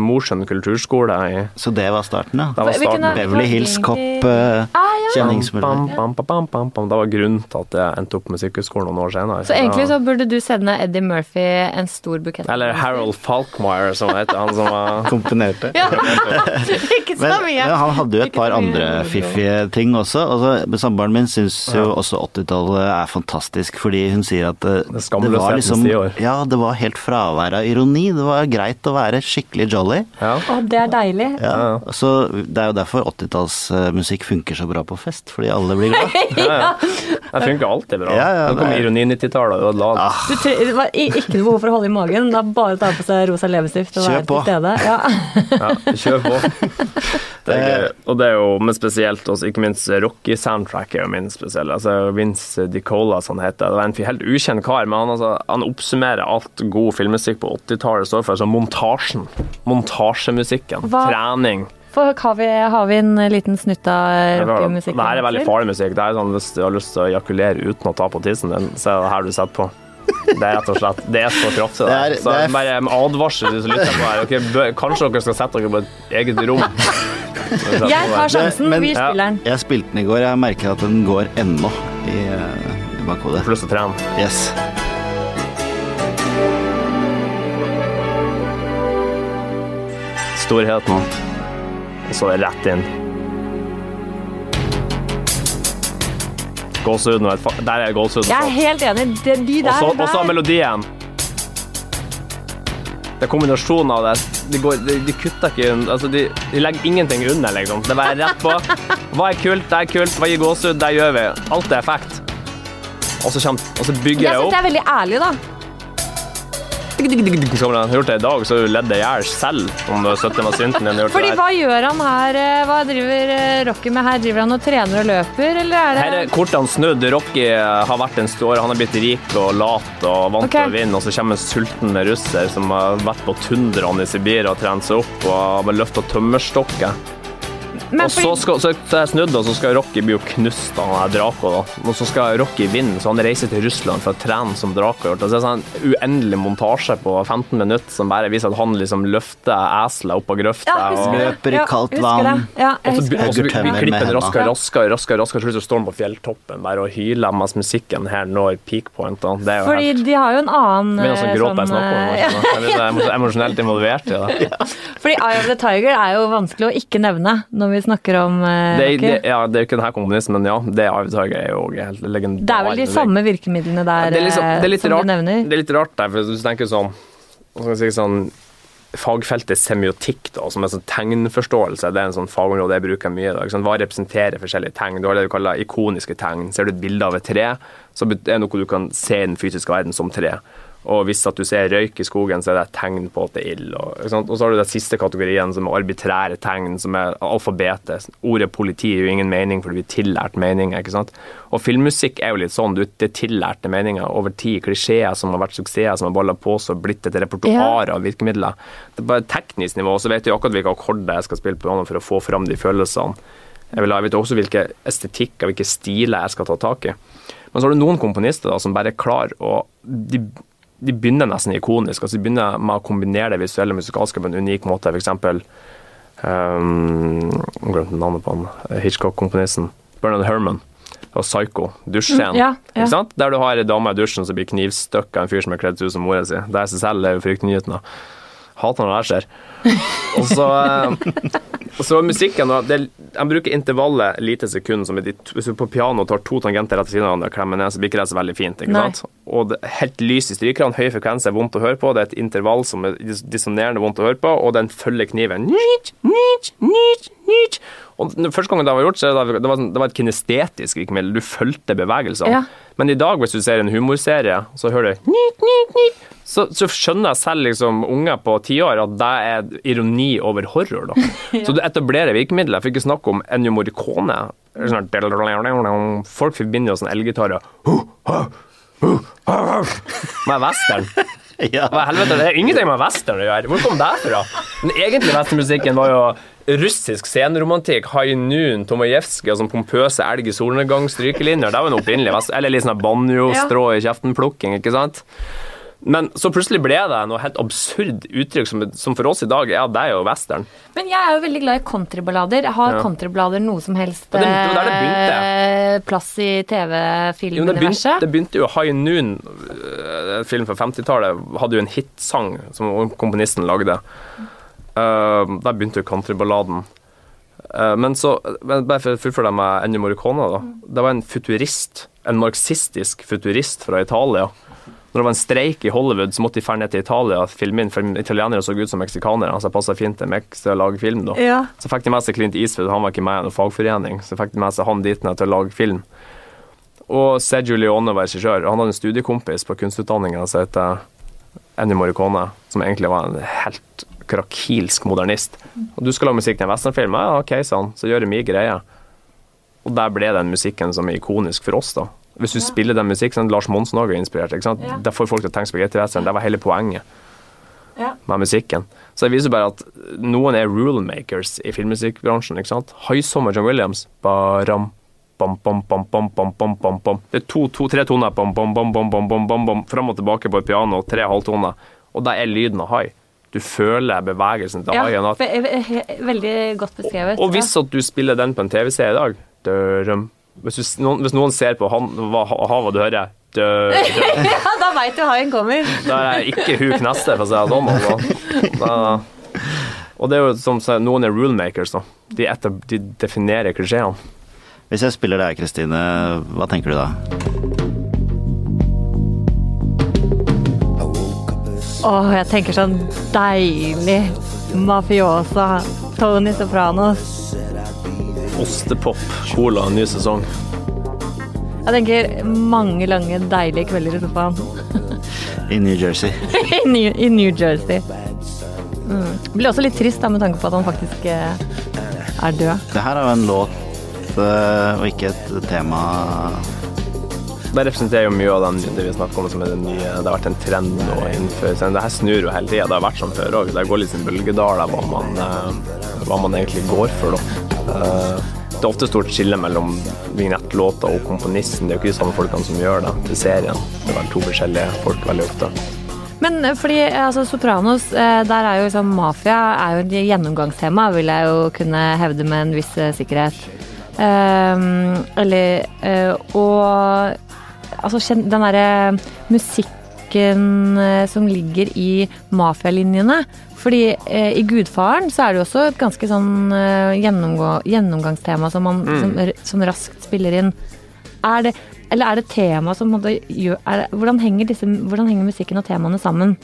Mosjøen kulturskole. I, Så det var starten, ja. det var starten. Beverly Hills Cop uh, Ah, ja. kjenningsmelodi. Bam, bam, bam, bam, bam, bam. Det var grunnen til at jeg endte opp på Musikkhøgskolen noen år senere. Så egentlig så burde du sende Eddie Murphy en stor bukett. Eller Harold Falkmire, som heter han som var Komponerte. Ja, ikke så mye. men han hadde jo et par andre fiffige ting også. Altså, Samboeren min syns jo også 80-tallet er fantastisk, fordi hun sier at det, Det skamløshetens var liksom. Ja, det var helt fravær av ironi. Det var greit å være skikkelig jolly. Ja. Å, det er deilig. Ja, Så det er jo derfor 80-tallsmusikk funker så bra på fest, fordi alle blir glad. Ja, ja. Det funker alltid bra. Ja, ja, Nå kom det i ironi 90-tallet og ødela ah. Du tre, det var ikke noe behov for å holde i magen. Det er bare å ta på seg rosa leppestift og være til stede. Ja. Ja, kjør på. Det er. Og det er jo men spesielt også, ikke minst Rocky-soundtrack er jo min spesielle. Altså Vince DiCola, som han heter. Det var en helt ukjent kar, men han, altså, han oppsummerer alt god filmmusikk på 80-tallet står for. Altså montasjen. Montasjemusikken. Hva- Trening. For har vi, har vi en liten snutt av Det rockemusikk? her er veldig farlig musikk. Det er sånn, Hvis du har lyst til å ejakulere uten å ta på tissen din, så er det her du setter på. Det er rett og slett Det er så kraftig. Det er- Så det er- bare advarsel de som lytter på her. Okay, kanskje dere skal sette dere på et eget rom. Jeg tar sjansen, Men- vi spiller den. Jeg spilte den i går, jeg merker at den går ennå i, i bakhodet. Pluss å trene. Yes. Storheten. Og så rett inn. Gåsehuden et Der er gåsehuden. Jeg er helt enig. De, de der, Og så melodien. Det er kombinasjonen av det. De, går, de, de kutter ikke altså de, de legger ingenting under, liksom. Det er bare rett på. Hva er kult? Det er kult. Hva gir gåsehud? Det gjør vi. Alt er effekt. Og så, kommer, og så bygger Jeg jeg syns opp. det er veldig ærlig, da. Kommer han, har gjort det i dag, så har du ledd i hjel selv om du har sittet med synten din Fordi det hva gjør han her? eh, Hva driver eh, Rocky med her? Driver han og trener og løper, eller er det Her er kortene snudd. Rocky har vært en stor, han har blitt rik og lat og vant okay. til å vinne, og så kommer en sulten russer som har vært på tundraen i Sibir og trent seg opp og har løfta tømmerstokker. Men Og så, fordi- skal, så er jeg snudd, og så skal Rocky bli knust av Draco. Da. Og så skal Rocky vinne, så han reiser til Russland for å trene som Draco har gjort. Og så er det sånn uendelig montasje på 15 minutter som bare viser at han liksom løfter eselet opp av grøfta. ja, og. Løper i kaldt vann. Ja, og så, klipper det. raskere, raskere, raskere, raskere. Til slutt så står han på fjelltoppen bare og hyler mens musikken her når peak point. Det er jo Fordi helt de har jo en annen Jeg begynner sånn å gråte bare jeg snakker om det. eh, Jeg er emosjonelt involvert i det. Fordi Eye of the Tiger er jo vanskelig å ikke nevne når vi snakker om eh, Det det, ja, det er jo ikke denne komponisten, men ja, det er er jo helt legendarisk. Det er vel de samme virkemidlene der det er, liksom, eh, som rart, du nevner? Det er litt rart der, for hvis du tenker sånn si, sånn Fagfeltet semiotikk, da, som er sånn tegnforståelse, det er en sånn fagområde jeg bruker mye. Da, sånn. Hva representerer forskjellige tegn? Du har det du kaller ikoniske tegn. Ser du et bilde av et tre, så er det noe du kan se i den fysiske verden som tre. Og hvis at du ser røyk i skogen, så er det et tegn på at det er ild. Og, og så har du den siste kategorien, som er arbitrære tegn, som er alfabetet. Ordet politi gir jo ingen mening, for det blir tillært mening. ikke sant? Og filmmusikk er jo litt sånn. Du, det er tillærte meninger over tid. Klisjeer som har vært suksesser, som har balla på seg og blitt et repertoar av virkemidler. Det er bare et teknisk nivå, så vet jeg akkurat hvilke akkorder jeg skal spille på for å få fram de følelsene. Jeg, vil, jeg vet også hvilke estetikker, hvilke stiler jeg skal ta tak i. Men så har du noen komponister da, som bare klarer å de, de begynner nesten ikonisk. altså De begynner med å kombinere det visuelle og musikalske på en unik måte. Eksempel um, Jeg glemte navnet på han. Hitchcock-komponisten. Bernard Herman. Og Psycho. Dusjscenen. Mm, ja, ja. Ikke sant? Der du har ei dame i dusjen som blir knivstukket av en fyr som er kledd ut som mora si. Det i seg selv er jo fryktinngytende. Hater når det skjer. Og så, eh, og så musikken det, Jeg bruker intervallet lite sekund. Som de, hvis du på piano tar to tangenter rett ved siden av hverandre og klemmer ned, så blir ikke det så veldig fint. ikke Nei. sant? Og det helt lys i strykerne, høy frekvens er vondt å høre på. Det er et intervall som er dissonerende vondt å høre på, og den følger kniven. Og første gangen det var gjort, så det, det, var, sånn- det var et kinestetisk virkemiddel. Du fulgte bevegelsene. Ja. Men i dag, hvis du ser en humorserie, så hører du nyt, nyt, nyt. Så, så skjønner jeg selv liksom unger på tiår at det er ironi over horror. da. Så du etablerer virkemidler. Jeg fikk ikke snakke om Ennio Morricone. Sånn Folk forbinder jo sånn elgitarer med western. Ja. Hva helvete, det er ingenting med western å gjøre. Hvor kom det fra? Den egentlige westernmusikken var jo russisk sceneromantikk, High Noon, Tomajevskij sånn pompøse elg i solnedgang, strykelinjer. Det var en opprinnelig vest... Eller litt sånn banjo, strå i kjeften-plukking, ikke sant? Men så plutselig ble det noe helt absurd uttrykk som, som for oss i dag at det er jo western. Men jeg er jo veldig glad i countryballader. Har Ja. countryballader noe som helst det- det det plass i men det, TV-filmuniverset? det begynte jo High Noon, en film fra 50-tallet, hadde jo en hitsang som komponisten lagde. Uh, der begynte jo countryballaden. Uh, men så, men bare for å fullføre det med Ennio Morricone, da. Det var en futurist, en marxistisk futurist fra Italia. Når det var en streik i Hollywood, så måtte de dra ned til Italia og filme inn, for italienere så ut som meksikanere, altså passa fint til Mex til å lage film, da. Ja. Så fikk de med seg Clint Eastwood, han var ikke med i noen fagforening, så fikk de med seg han dit ned til å lage film. Og Sergio Leone var regissør. Han hadde en studiekompis på kunstutdanninga som heter Ennio Morricone, som egentlig var en helt krakilsk modernist. Og du skal lage musikk til en westernfilm? Ja, OK, sånn. Så gjør jeg mye greie. Og der ble den musikken som er ikonisk for oss, da. Hvis du spiller den musikken, sånn Lars Monsen òg er inspirert, ikke sant. Ja. Der får folk til å tenke spagettivestern. Det var hele poenget Ja. med musikken. Så det viser bare at noen er rulemakers i filmmusikkbransjen. ikke sant? High Summer John Williams. Baram, bam, bam, bam, bam, bam, bam, bam, bam. Det er to, to, tre toner bam, bam, bam, bam, bam, bom, bom, bam, fram og tilbake på et piano, tre halvtoner. Og det er lyden av hai. Du føler bevegelsen til Ja, haien. at- ve- ve- veldig godt beskrevet. Og hvis at du spiller den på en TV-serie i dag dørum. Hvis, du, noen, hvis noen ser på han, hva, havet du hører dørum. ja, da veit du haien kommer. Da er ikke huk neste, for å si det sånn. Altså. Da, og det er jo som noen er rulemakers, da. De, etter, de definerer klisjeene. Hvis jeg spiller deg, Kristine, hva tenker du da? Åh, jeg tenker sånn deilig mafiosa. Tony Sopranos. Ostepop, cola, ny sesong. Jeg tenker mange lange, deilige kvelder i sofaen I New Jersey. i New, i New Jersey. Mm. Blir også litt trist da, med tanke på at han faktisk eh, er død. Det her er jo en låt eh, og ikke et tema Det representerer jo mye av den, det vi snakker om som er det nye. Det har vært en trend nå innenfor Det her snur jo hele tida. Det har vært sånn før òg. Det går litt i bølgedaler hva man, eh, hva man egentlig går for, da. Eh, Det er ofte stort skille mellom vignettlåter og komponisten. Det er jo ikke de samme folkene som gjør det til serien. Det er vel to forskjellige folk veldig ofte. Men eh, fordi altså, Sopranos, der er jo liksom mafia er jo et gjennomgangstema, vil jeg jo kunne hevde med en viss sikkerhet. Um, eller uh, Og altså den derre musikken eh, som ligger i mafialinjene. Fordi eh, i Gudfaren så er det jo også et ganske sånn eh, gjennomgangstema som, man, som, som raskt spiller inn. Er det, eller er det tema som måte gjør det, hvordan, henger disse, hvordan henger musikken og temaene sammen?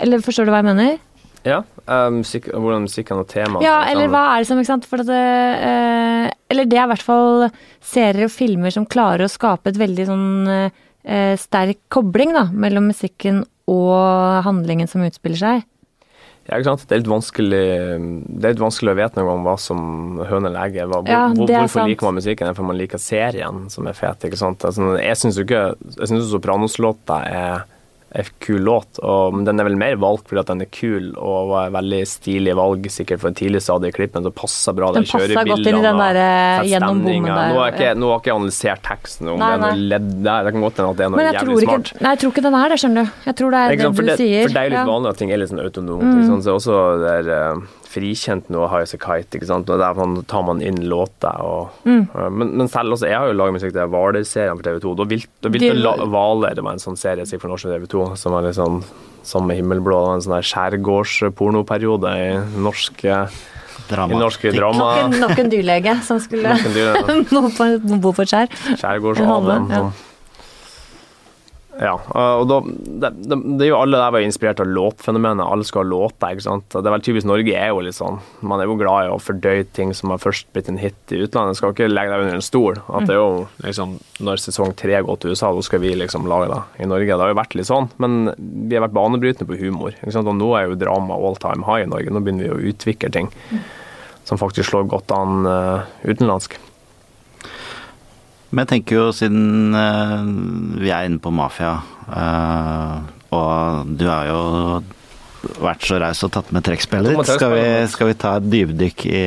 Eller forstår du hva jeg mener? Ja, eh, musikk, hvordan musikken og temaet Ja, eller sammen. hva er det som, ikke sant? For at det, eh, eller det er i hvert fall serier og filmer som klarer å skape et veldig sånn eh, sterk kobling da, mellom musikken og handlingen som utspiller seg. Ja, ikke sant? Det er litt vanskelig Det er litt vanskelig å vite noen gang hva som høne eller egg er. Hvor, Ja, hvor, hvorfor sant. liker man musikken? Fordi man liker serien som er fet? ikke sant? Altså, jeg syns jo ikke Jeg syns Sopranos-låta er en kul låt, og, men den er vel mer valgt fordi at den er kul og var et veldig stilig valg, sikkert for en tidlig stadie i klippen. Så passer bra Den kjørebildene den og der, eh, gjennom stemninga. bommen der, Nå har ikke, nå har ikke jeg analysert teksten, om Nei, det er noe ledd der. Det kan godt hende at det er noe jævlig tror, ikke, smart. nei, jeg tror ikke den er det, skjønner du. Jeg tror det er det sant? For, du det, sier. for det er jo litt Ja. Vanlig at ting er litt sånn autonomt. Mm. Sånn, Så også det er eh, frikjent nå, High as a Kite, ikke sant? og der man, tar man inn låter. Og, Mm. eh, men, men selv også, jeg har jo laget musikk til Hvaler-serien for TV2. Da vil, da vil La- Hvaler, det var en sånn serie sikkert for norsk TV2, som var litt sånn samme himmelblå. En sånn skjærgårdspornoperiode i norsk, eh, i Drama. Nok drama. en, nok en dyrlege som skulle bo på, bo på et skjær. Skjærgårdsadelen. Ja. Ja, og da, det, det, det er jo alle der var inspirert av låtfenomenet. Alle skal ha låter, ikke sant. Det er vel typisk Norge er jo litt sånn. Man er jo glad i å fordøye ting som har først blitt en hit i utlandet. Skal ikke legge deg under en stol. At det er jo liksom Når sesong tre går til USA, da skal vi liksom lage det i Norge. Det har jo vært litt sånn, men vi har vært banebrytende på humor. Ikke sant? Og nå er jo drama all time high i Norge. Nå begynner vi å utvikle ting som faktisk slår godt an uh, utenlandsk. Men jeg tenker jo siden eh, vi er inne på mafia, eh, og du har jo vært så raus og tatt med trekkspillet ditt, skal, vi- skal vi ta et dypdykk i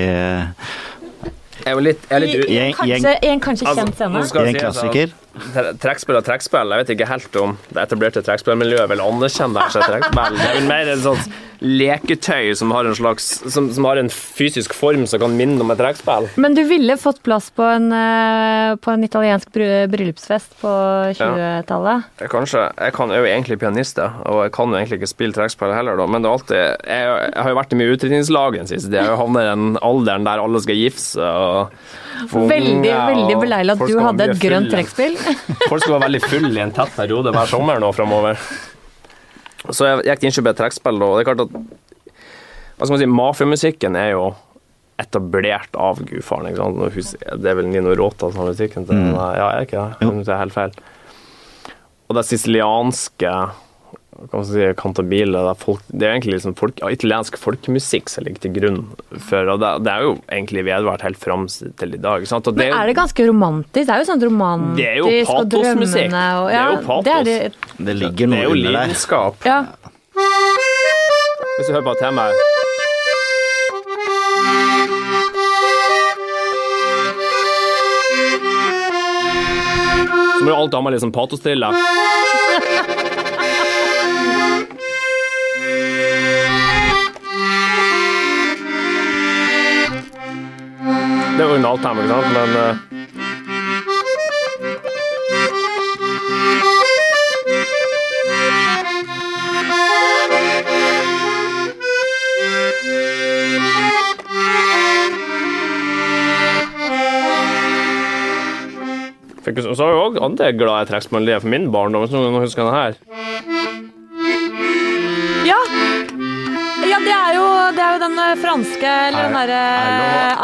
Jeg er litt, jeg er litt i, en kanskje, i en kanskje Altså, kjent scene. skal i en at klassiker? Tre- Trekkspill og trekkspill, jeg vet ikke helt om det etablerte trekkspillmiljøet vil anerkjenne det som trekkspill. Det er vel mer et sånt leketøy som har en slags som, som har en fysisk form som kan minne om et trekkspill. Men du ville fått plass på en, eh, på en italiensk bryllupsfest på 20-tallet. Ja, kanskje, jeg kan, jeg er jo egentlig pianist, og jeg kan jo egentlig ikke spille trekkspill heller, da, men det er alltid Jeg, jeg har jo vært i mye utrydningslag den siste tida. Jeg havner i den alderen der alle skal gifte seg Veldig, veldig beleilig at du hadde et grønt trekkspill. Folk skal være veldig fulle i en tett periode hver sommer nå framover. Så jeg gikk til innkjøp av trekkspill, og det er klart at Hva skal man si, mafiamusikken er jo etablert av gudfaren. ikke sant? Husker- Det er vel Nino Rota som har musikken til den? Ja, er ikke det? Nå tar helt feil. Og det sicilianske si, kantabile det er, folk, det er egentlig liksom folk, ja, italiensk folkemusikk som ligger til grunn for og det, det er jo egentlig vedvart helt fram til i dag. sant? Og det, Men er det ganske romantisk? Det er jo sånn romantisk Det er jo og drømmende og Det er jo patos. Det er det, Det ligger det noe er jo under der. lidenskap. ja. Hvis du hører på temaet Så må du alltid ha med litt sånn Det er originaltema, ikke sant, men eh, fikk, Så har vi òg andre glade trekkspillmelodier for min barndom. Hvis noen husker denne her. ja! Ja, det er jo, det er jo den eh, franske Eller den derre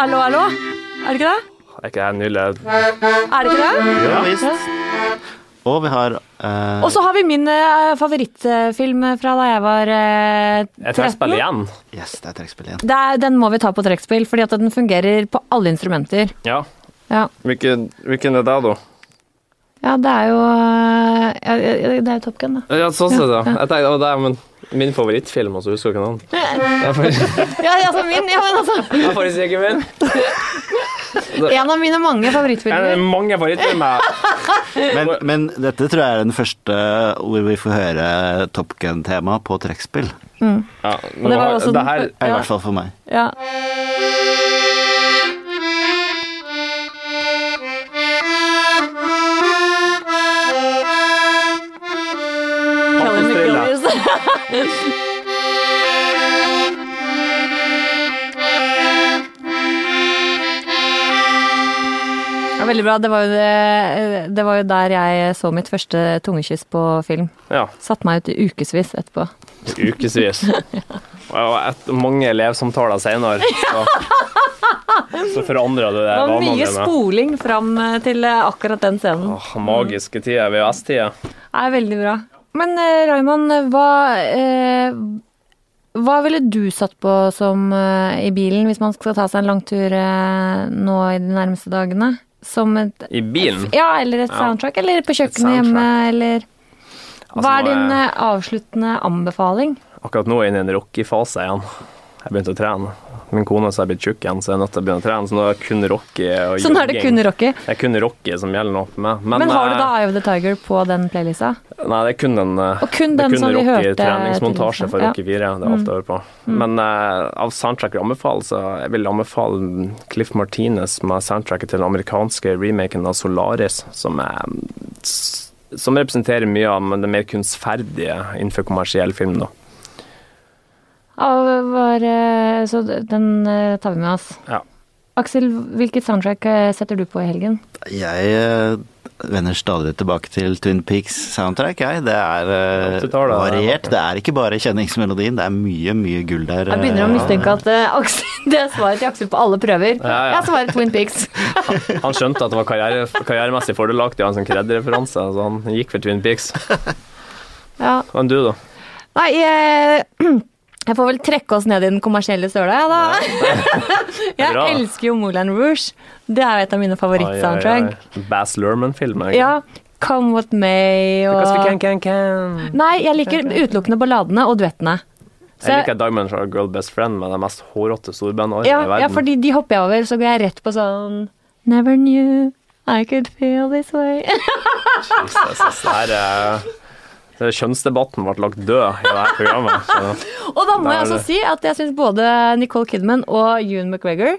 Allo, allo. Er det ikke det? Er ikke det nydelig? Er det ikke det? Ja, visst. Og vi har eh, Og så har vi min eh, favorittfilm fra da jeg var eh, Er trekkspill 13. igjen? Yes, det er trekkspill igjen. Det er, den må vi ta på trekkspill, fordi at den fungerer på alle instrumenter. Ja. Ja, Hvilken, hvilken er det, da? ja det er jo eh, ja, ja, Det er jo Top Gun, da. Ja, sånn sett, ja. Jeg tenkte, å, det er men, min favorittfilm, fjellmasse, husker du ikke faktisk- Ja, altså min, ja, men altså det er faktisk ikke min. En av mine mange Det er favorittfilmer. mange favorittfilmer. Men, men dette tror jeg er den første hvor vi får høre Top Gun-tema på trekkspill. Ja, Og det var også det den her, fø- I hvert fall for meg. Ja. Ja, veldig bra. Det var, det, det var jo der jeg så mitt første tungekyss på film. Ja, Satt meg ut i ukevis etterpå. ukevis. Og et, mange elevsamtaler senere, så, så forandra du det Det var mye spoling fram til akkurat den scenen. Åh, magiske tider, VHS-tida. Det er veldig bra. Men eh, Raymond, hva, eh, hva ville du satt på som eh, i bilen hvis man skal ta seg en langtur eh, nå i de nærmeste dagene? Som et I bilen. Ja, eller et Ja. soundtrack, eller på kjøkkenet hjemme, eller Altså, Hva er din er- eh, avsluttende anbefaling? Akkurat nå er jeg inne i en rockefase igjen. Jeg begynte å trene. Min kone er blitt tjukk igjen, så jeg er nødt til å begynne å trene. Så nå er det kun Rocky og Så nå er det kun Rocky. Det er kun Rocky som gjelder nå for meg. Men, har du eh, da Eye of the Tiger på den playlista? Nei, det er kun den, eh, Og kun det er den kun som vi Rocky treningsmontasje for. Rocky 4. Det er alt jeg hører på. Men uh, av soundtracker jeg anbefaler, så jeg vil anbefale Cliff Martinez med soundtracket til den amerikanske remaken av Solaris, som er som representerer mye av det mer kunstferdige innenfor kommersiell film. da. Ja, var, eh, så den eh, tar vi med oss. Ja. Aksel, hvilket soundtrack eh, setter du på i helgen? Jeg vender stadig tilbake til Twin Peaks soundtrack, jeg. Det er 80-tallet, variert. Det er ikke bare kjenningsmelodien, det er mye, mye gull der. Jeg begynner å mistenke at Aksel, det er svaret til Aksel på alle prøver. Ja, ja. Jeg svarer Twin Peaks. Han skjønte at det var karriere, karrieremessig fordelaktig å ha en sånn kredreferanse, så han gikk for Twin Peaks. Ja. Men du, da? Nei, jeg, jeg får vel trekke oss ned i den kommersielle søla, jeg, da. Jeg elsker jo Moulin Rouge. Det er jo et av mine favorittsoundtrack. Bass Lerman-filmer. Ja. Come What May og Because we can, can, can. Nei, jeg liker utelukkende balladene og duettene. Så Jeg liker Diamond fra Girl Best Friend med de mest hårete storbandene ja, i verden. ja, fordi de hopper jeg over, så går jeg rett på sånn Never knew I could feel this way. Jesus, det her er er Kjønnsdebatten ble lagt død i det her programmet. Så. Og da må jeg altså også si at jeg syns både Nicole Kidman og Ewan McGregor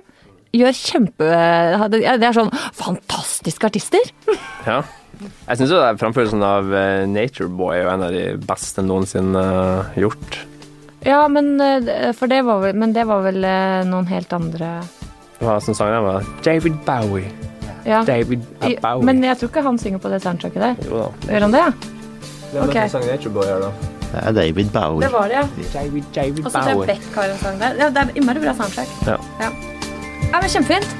gjør kjempe Det er sånn fantastiske artister. Ja. Jeg syns framførelsen av eh, Nature Boy er en av de beste noensinne eh, gjort. Ja, men, eh, for det var vel, men det var vel noen helt andre Hva som sang den? var David Bowie. ja. David Bowie. Men jeg tror ikke han synger på det soundtracket der. jo da. Gjør han det? Hvem okay. er det som sang Nature Boy her, da? Det er David Bowie. Det var det, ja. David, David Og så tror jeg Beck har en sang der. Ja, det er innmari bra soundtrack. Ja. Ja, ja men Kjempefint.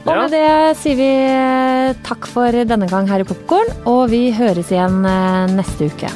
Og med det sier vi eh, takk for denne gang her i Popkorn, og vi høres igjen eh, neste uke.